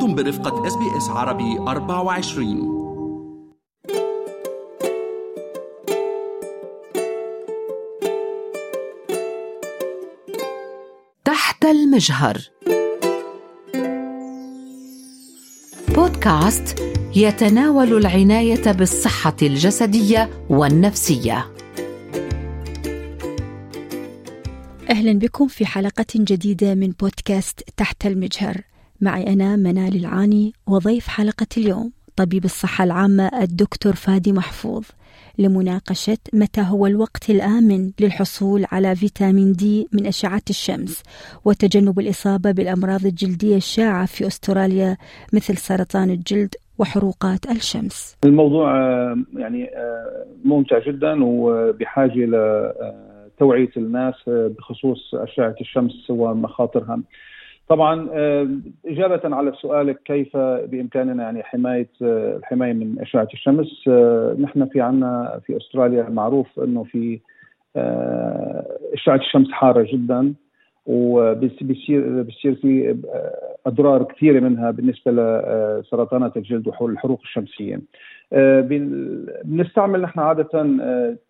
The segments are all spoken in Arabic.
أنتم برفقة إس بي إس عربي 24 تحت المجهر. بودكاست يتناول العناية بالصحة الجسدية والنفسية. أهلا بكم في حلقة جديدة من بودكاست تحت المجهر. معي أنا منال العاني وضيف حلقة اليوم طبيب الصحة العامة الدكتور فادي محفوظ لمناقشة متى هو الوقت الآمن للحصول على فيتامين دي من أشعة الشمس وتجنب الإصابة بالأمراض الجلدية الشائعة في أستراليا مثل سرطان الجلد وحروقات الشمس. الموضوع آه، يعني آه، ممتع جدا وبحاجة لتوعية الناس آه، بخصوص أشعة الشمس ومخاطرها. طبعا إجابة على سؤالك كيف بإمكاننا يعني حماية الحماية من أشعة الشمس نحن في عنا في أستراليا معروف أنه في أشعة الشمس حارة جدا وبصير بصير في أضرار كثيرة منها بالنسبة لسرطانات الجلد والحروق الشمسية. بنستعمل نحن عادة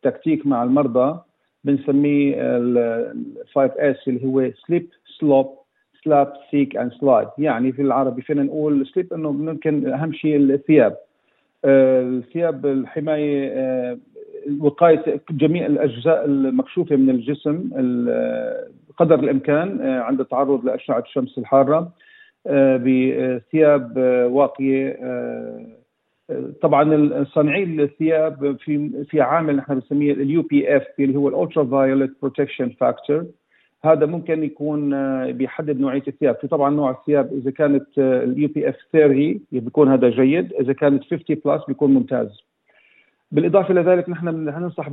تكتيك مع المرضى بنسميه ال 5 S اللي هو slip slop slap seek and slide يعني في العربي فينا نقول slip إنه ممكن أهم شيء الثياب. الثياب الحماية وقاية جميع الأجزاء المكشوفة من الجسم قدر الإمكان عند التعرض لأشعة الشمس الحارة بثياب واقية طبعا صانعي الثياب في في عامل نحن بنسميه ال UPF اللي هو ال ultraviolet protection factor هذا ممكن يكون بيحدد نوعية الثياب. في طبعا نوع الثياب إذا كانت ال UPF 30 بيكون هذا جيد إذا كانت 50 plus بيكون ممتاز. بالإضافة إلى ذلك نحن ننصح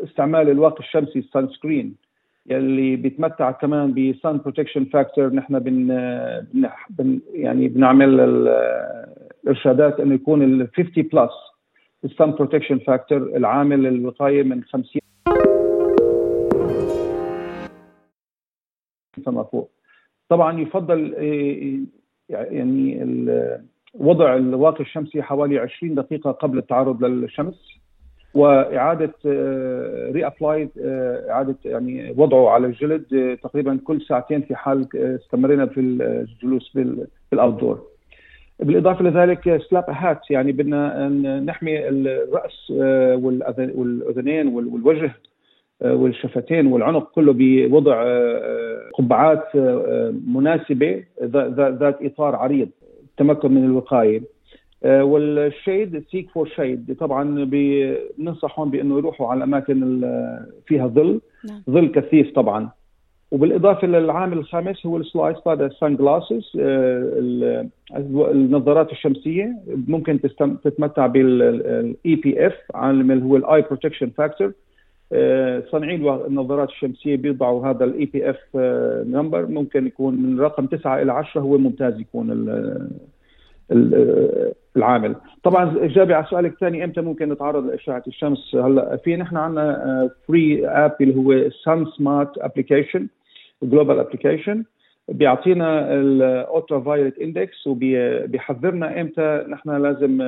باستعمال الواقي الشمسي ال sunscreen يلي بيتمتع كمان ب sun protection factor نحن بن يعني بنعمل الإرشادات إنه يكون ال 50 بلس ال sun protection factor العامل الوقايه من 50 فما فوق. طبعا يفضل يعني وضع الواقي الشمسي حوالي 20 دقيقة قبل التعرض للشمس وإعادة ري أبلايد إعادة يعني وضعه على الجلد تقريبا كل ساعتين في حال استمرينا في الجلوس في الأوتدور بالإضافة لذلك سلاب هات يعني بدنا نحمي الرأس والأذنين والوجه. والشفتين والعنق كله بوضع قبعات مناسبة ذات إطار عريض التمكن من الوقاية. وال shade seek for shade طبعا بننصحهم بأنه يروحوا على الأماكن فيها ظل نعم. ظل كثيف طبعا. وبالإضافة للعامل الخامس هو ال slide هذا ال sunglasses النظارات الشمسية ممكن تتمتع بال EPF عامل اللي هو ال eye protection factor صانعي النظارات الشمسية بيضعوا هذا ال EPF number ممكن يكون من رقم 9 إلى 10 هو ممتاز يكون العامل. طبعا إجابة على سؤالك الثاني أمتى ممكن نتعرض لاشعه الشمس؟ هلا في نحن عندنا free app اللي هو SunSmart application global application بيعطينا ال ultraviolet index وبيحذرنا إمتى نحن لازم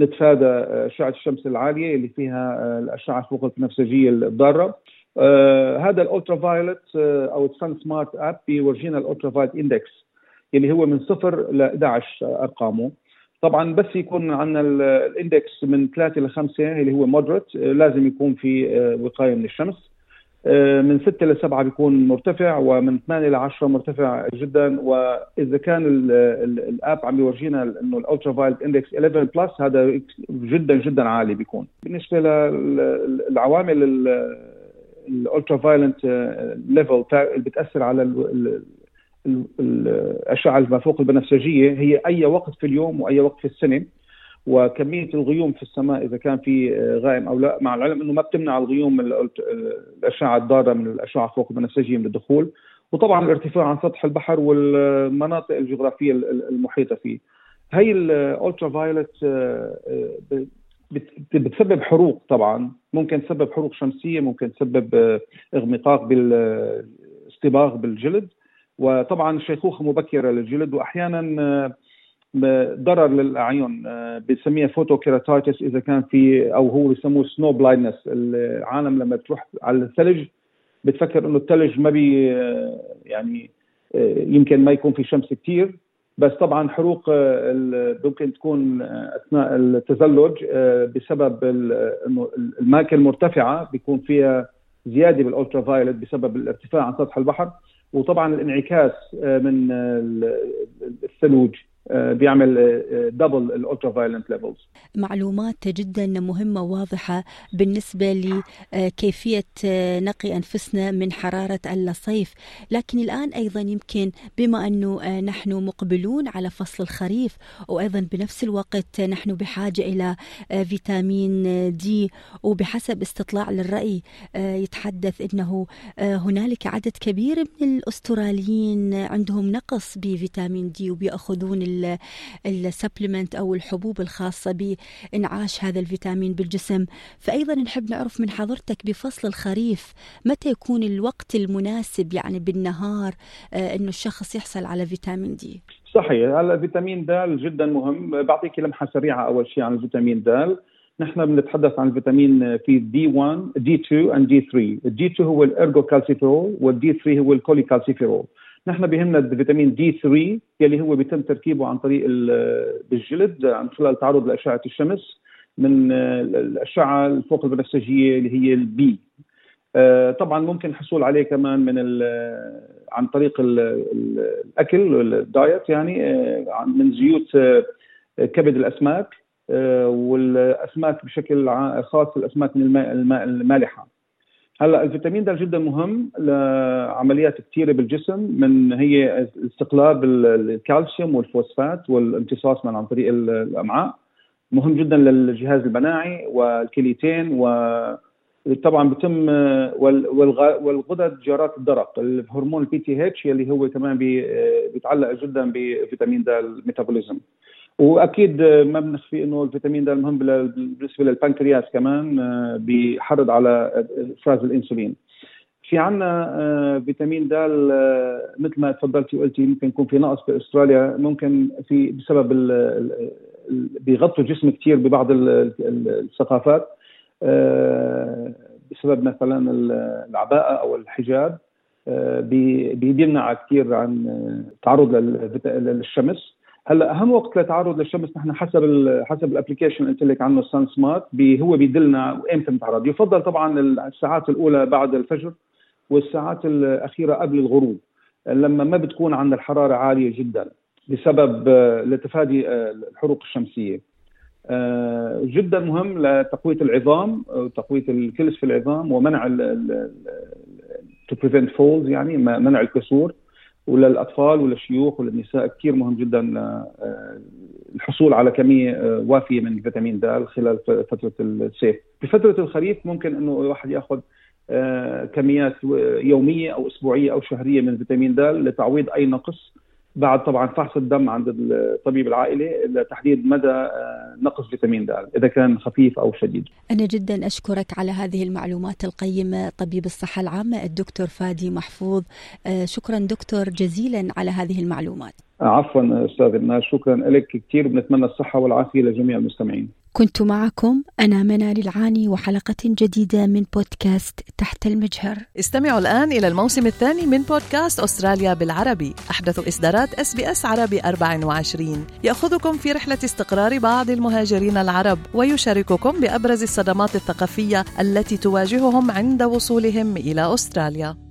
نتفادى أشعة الشمس العالية اللي فيها الأشعة فوق البنفسجيه الضارة. آه هذا ال ultraviolet آه أو ال SunSmart app بيورجينا ال ultraviolet index اللي هو من صفر ل 11 أرقامه. طبعا بس يكون عندنا ال index من 3 ل 5 اللي هو moderate آه لازم يكون في آه وقاية من الشمس. من 6 ل 7 بيكون مرتفع ومن 8 ل 10 مرتفع جدا. وإذا كان ال app عم يورجينا إنه ال ultraviolet index 11 plus هذا جدا جدا عالي بيكون. بالنسبة للعوامل ال ultraviolet level اللي بتأثر على الأشعة ما فوق البنفسجية هي أي وقت في اليوم وأي وقت في السنة. وكمية الغيوم في السماء إذا كان في غائم أو لا. مع العلم إنه ما بتمنع الغيوم الأشعة الضارة من الأشعة فوق البنفسجيه من الدخول وطبعا الارتفاع عن سطح البحر والمناطق الجغرافية المحيطة فيه. هي ال ultraviolet بتسبب حروق طبعا. ممكن تسبب حروق شمسية ممكن تسبب اغمقاق بالاصطباغ بالجلد. وطبعا شيخوخة مبكرة للجلد. واحيانا ضرر للأعين بنسميها photokeratitis إذا كان في أو هو بيسموه snow blindness العالم لما تروح على الثلج بتفكر إنه الثلج ما بي يعني يمكن ما يكون في شمس كثير بس طبعا حروق ممكن تكون أثناء التزلج بسبب إنه الاماكن المرتفعة بيكون فيها زيادة بال ultraviolet بسبب الارتفاع عن سطح البحر. وطبعا الانعكاس من الثلوج. آه، بيعمل double ال ultraviolet levels معلومات جدا مهمة وواضحة بالنسبة لكيفيه آه، نقي أنفسنا من حرارة الصيف. لكن الآن أيضا يمكن بما أنه آه، نحن مقبلون على فصل الخريف وأيضا بنفس الوقت نحن بحاجة إلى فيتامين دي وبحسب استطلاع للرأي يتحدث إنه هنالك عدد كبير من الأستراليين عندهم نقص بفيتامين دي وبيأخذون السبلمنت أو الحبوب الخاصة بإنعاش هذا الفيتامين بالجسم. فايضا نحب نعرف من حضرتك بفصل الخريف متى يكون الوقت المناسب يعني بالنهار آه، إنه الشخص يحصل على فيتامين D؟ صحيح هلا فيتامين د جدا مهم. بعطيك لمحة سريعة أول شيء عن الفيتامين د. نحن بنتحدث عن الفيتامين في D 1 D 2 and D 3 ال D 2 هو ال ergocalciferol وال D 3 هو الكولي كالسيفيرول. نحن بهمنا الفيتامين D 3 يلي هو بيتم تركيبه عن طريق بالجلد عن خلال تعرض لأشعة الشمس من الأشعة الفوق البنفسجية اللي هي ال B آه، طبعا ممكن الحصول عليه كمان من عن طريق الأكل ال diet يعني آه، من زيوت آه، كبد الأسماك والأسماك بشكل خاص الأسماك الماء المالحة. هلا الفيتامين د جدا مهم لعمليات كثيره بالجسم من هي استقلاب الكالسيوم والفوسفات والامتصاص من عن طريق الأمعاء. مهم جدا للجهاز المناعي والكليتين وطبعا بتم والغدد جارات الدرق. الهرمون ال PTH يلي هو كمان بيتعلق جدا بفيتامين د ال metabolism. وأكيد ما بنخفي إنه الفيتامين د مهم بالنسبة للبنكرياس كمان آه، بيحرض على إفراز الإنسولين. في عندنا آه، فيتامين د آه، مثل ما تفضلتي وقلتي ممكن يكون في نقص في أستراليا ممكن في بسبب بيغطوا الجسم كثير ببعض الثقافات بسبب مثلا العباءة أو الحجاب بيمنع كثير عن التعرض للشمس. هلا اهم وقت للتعرض للشمس نحن حسب ال حسب الابلكيشن اللي قلت لك عنه سان سمارت هو بيدلنا إمتى نتعرض يفضل طبعا الساعات الأولى بعد الفجر والساعات الأخيرة قبل الغروب لما ما بتكون عندنا الحرارة عالية جدا بسبب لتفادي الحروق الشمسية. آه، جدا مهم لتقوية العظام وتقويه الكلس في العظام ومنع to prevent falls يعني منع الكسور. وللاطفال وللشيوخ وللنساء كثير مهم جدا آه، الحصول على كمية آه، وافية من فيتامين د خلال فترة الصيف. بفتره الخريف ممكن إنه الواحد يأخذ آه، كميات يومية أو أسبوعية أو شهرية من فيتامين د لتعويض أي نقص بعد طبعا فحص الدم عند الطبيب العائلي لتحديد مدى آه، نقص فيتامين د إذا كان خفيف أو شديد. أنا جدا أشكرك على هذه المعلومات القيمة طبيب الصحة العامة الدكتور فادي محفوظ آه، شكرا دكتور جزيلا على هذه المعلومات. عفوا أستاذ شكرا لك كثير بنتمنى الصحة والعافية لجميع المستمعين. كنت معكم أنا منال العاني وحلقة جديدة من بودكاست تحت المجهر. استمعوا الآن إلى الموسم الثاني من بودكاست أستراليا بالعربي. أحدث إصدارات SBS عربي 24 يأخذكم في رحلة استقرار بعض المهاجرين العرب ويشارككم بأبرز الصدمات الثقافية التي تواجههم عند وصولهم إلى أستراليا.